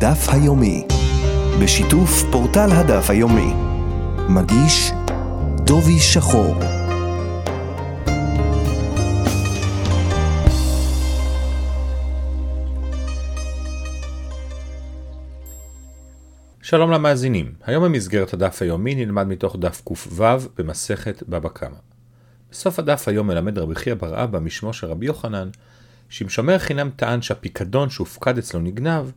הדף היומי, בשיתוף פורטל הדף היומי. מגיש דובי שחור. שלום למאזינים, היום במסגרת הדף היומי נלמד מתוך דף ק"ו במסכת בבא קמא. בסוף הדף היום מלמד רבי חייא בר אבא משמו של רבי יוחנן, שאם שומר חינם טען שהפיקדון שהופקד אצלו נגנב,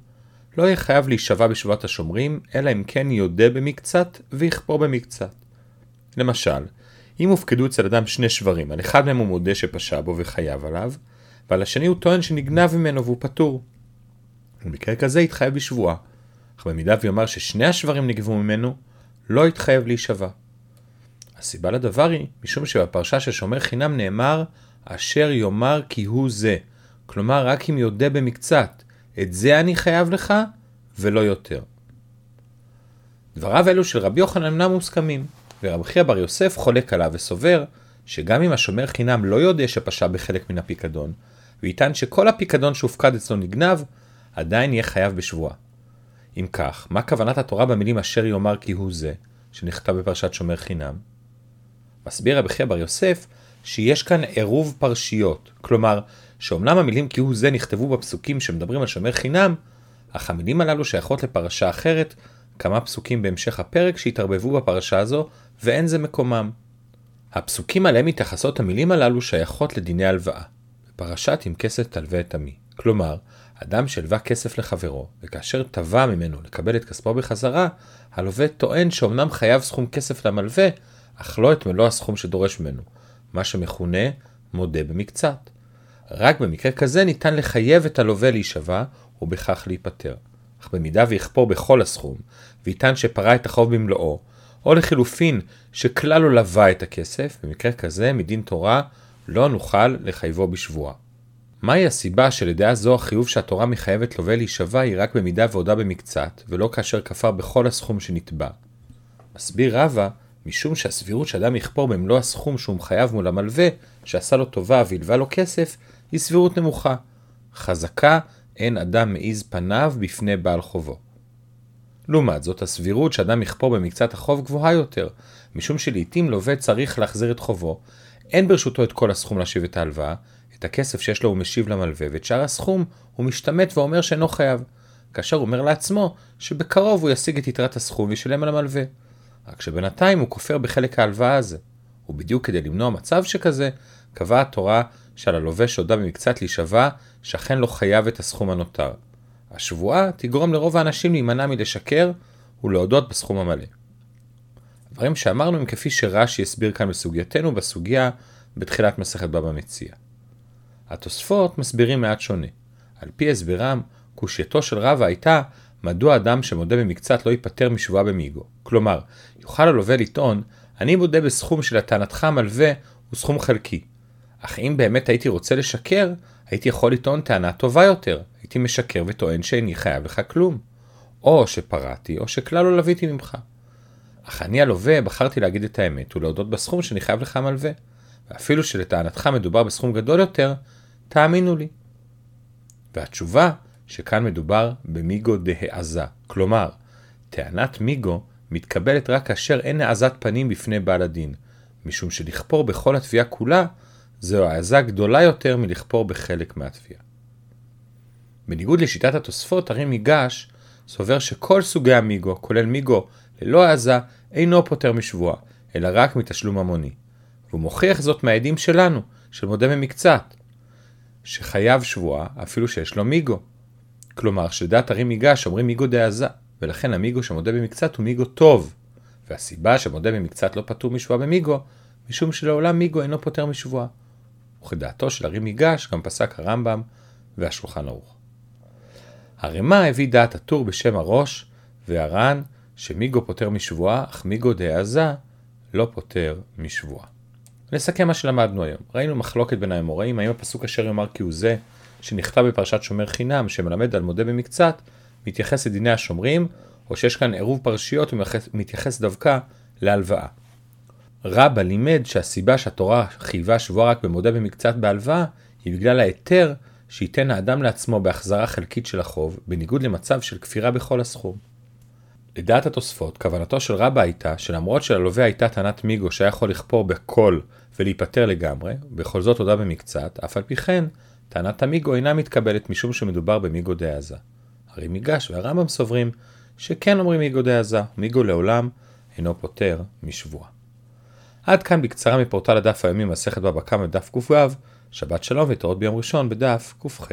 לא יהיה חייב להישבע בשבועת השומרים, אלא אם כן יודה במקצת ויכפור במקצת. למשל, אם הופקדו אצל אדם שני שברים, על אחד מהם הוא מודה שפשע בו וחייב עליו, ועל השני הוא טוען שנגנב ממנו והוא פטור. במקרה כזה יתחייב בשבועה, אך במידה ויאמר ששני השברים נגבו ממנו, לא יתחייב להישבע. הסיבה לדבר היא, משום שבפרשה של שומר חינם נאמר, אשר יאמר כי הוא זה. כלומר, רק אם יודה במקצת, את זה אני חייב לך, ולא יותר. דבריו אלו של רבי יוחנן אינם מוסכמים, ורבי חייא בר יוסף חולק עליו וסובר, שגם אם השומר חינם לא יודע שפשע בחלק מן הפיקדון, ויטען שכל הפיקדון שהופקד אצלו נגנב, עדיין יהיה חייב בשבועה. אם כך, מה כוונת התורה במילים אשר יאמר כי הוא זה, שנכתב בפרשת שומר חינם? מסביר רבי חייא בר יוסף שיש כאן עירוב פרשיות, כלומר, שאומנם המילים כי הוא זה נכתבו בפסוקים שמדברים על שומר חינם, אך המילים הללו שייכות לפרשה אחרת, כמה פסוקים בהמשך הפרק שהתערבבו בפרשה הזו, ואין זה מקומם. הפסוקים עליהם מתייחסות המילים הללו שייכות לדיני הלוואה, בפרשת עם כסף תלווה את עמי. כלומר, אדם שלווה כסף לחברו, וכאשר תבע ממנו לקבל את כספו בחזרה, הלווה טוען שאומנם חייב סכום כסף למלווה, אך לא את מלוא הסכום שדורש ממנו, מה שמכונה מודה במקצת. רק במקרה כזה ניתן לחייב את הלווה להישבע, ובכך להיפטר. אך במידה ויכפור בכל הסכום, ויטען שפרע את החוב במלואו, או לחילופין שכלל לא לווה את הכסף, במקרה כזה מדין תורה לא נוכל לחייבו בשבועה. מהי הסיבה שלדעה זו החיוב שהתורה מחייבת לווה להישבע היא רק במידה והודה במקצת, ולא כאשר כפר בכל הסכום שנתבע? מסביר רבא, משום שהסבירות שאדם יכפור במלוא הסכום שהוא מחייב מול המלווה, שעשה לו טובה והלווה לו כסף, היא סבירות נמוכה. חזקה, אין אדם מעיז פניו בפני בעל חובו. לעומת זאת, הסבירות שאדם יכפור במקצת החוב גבוהה יותר, משום שלעיתים לווה צריך להחזיר את חובו, אין ברשותו את כל הסכום להשיב את ההלוואה, את הכסף שיש לו הוא משיב למלווה, ואת שאר הסכום הוא משתמט ואומר שאינו חייב, כאשר הוא אומר לעצמו שבקרוב הוא ישיג את יתרת הסכום וישלם על המלווה. רק שבינתיים הוא כופר בחלק ההלוואה הזה. ובדיוק כדי למנוע מצב שכזה, קבעה התורה שעל הלווה שהודה במקצת להישבע, שאכן לא חייב את הסכום הנותר. השבועה תגרום לרוב האנשים להימנע מלשקר ולהודות בסכום המלא. הדברים שאמרנו הם כפי שרש"י הסביר כאן בסוגייתנו בסוגיה בתחילת מסכת בבא מציע. התוספות מסבירים מעט שונה. על פי הסברם, קושייתו של רבא הייתה מדוע אדם שמודה במקצת לא ייפטר משבועה במיגו. כלומר, יוכל הלווה לטעון, אני מודה בסכום שלטענתך מלווה הוא סכום חלקי. אך אם באמת הייתי רוצה לשקר, הייתי יכול לטעון טענה טובה יותר. הייתי משקר וטוען שאיני חייב לך כלום. או שפרעתי, או שכלל לא לוויתי ממך. אך אני הלווה בחרתי להגיד את האמת ולהודות בסכום שאני חייב לך מלווה. ואפילו שלטענתך מדובר בסכום גדול יותר, תאמינו לי. והתשובה שכאן מדובר במיגו דהעזה, כלומר, טענת מיגו מתקבלת רק כאשר אין העזת פנים בפני בעל הדין, משום שלכפור בכל התביעה כולה, זו העזה גדולה יותר מלכפור בחלק מהתביעה. בניגוד לשיטת התוספות, הרי מיגש סובר שכל סוגי המיגו, כולל מיגו ללא העזה, אינו פוטר משבועה, אלא רק מתשלום המוני. והוא מוכיח זאת מהעדים שלנו, של מודה ממקצת, שחייב שבועה אפילו שיש לו מיגו. כלומר, שלדעת הרי מיגש אומרים מיגו דעזה, ולכן המיגו שמודה במקצת הוא מיגו טוב. והסיבה שמודה במקצת לא פטור משבועה במיגו, משום שלעולם מיגו אינו פוטר משבועה. וכדעתו של הרי מיגש גם פסק הרמב"ם והשולחן ערוך. הרמ"א הביא דעת הטור בשם הראש, והר"ן שמיגו פוטר משבועה, אך מיגו דעזה לא פוטר משבועה. נסכם מה שלמדנו היום. ראינו מחלוקת בין האמוראים, האם הפסוק אשר יאמר כי הוא זה, שנכתב בפרשת שומר חינם, שמלמד על מודה במקצת, מתייחס לדיני השומרים, או שיש כאן עירוב פרשיות ומתייחס דווקא להלוואה. רבא לימד שהסיבה שהתורה חייבה שבועה רק במודה במקצת בהלוואה, היא בגלל ההיתר שייתן האדם לעצמו בהחזרה חלקית של החוב, בניגוד למצב של כפירה בכל הסכום. לדעת התוספות, כוונתו של רבא הייתה שלמרות שללווה הייתה טענת מיגו שהיה יכול לכפור בכל ולהיפטר לגמרי, בכל זאת הודה במקצת, אף על פי כן, טענת המיגו אינה מתקבלת משום שמדובר במיגו דעזה. הרי מיגש והרמב"ם סוברים שכן אומרים מיגו דעזה, מיגו לעולם אינו פוטר משבועה. עד כאן בקצרה מפורטל הדף היומי מסכת בבא קמא בדף ק"ו, שבת שלום ותורות ביום ראשון בדף ק"ח.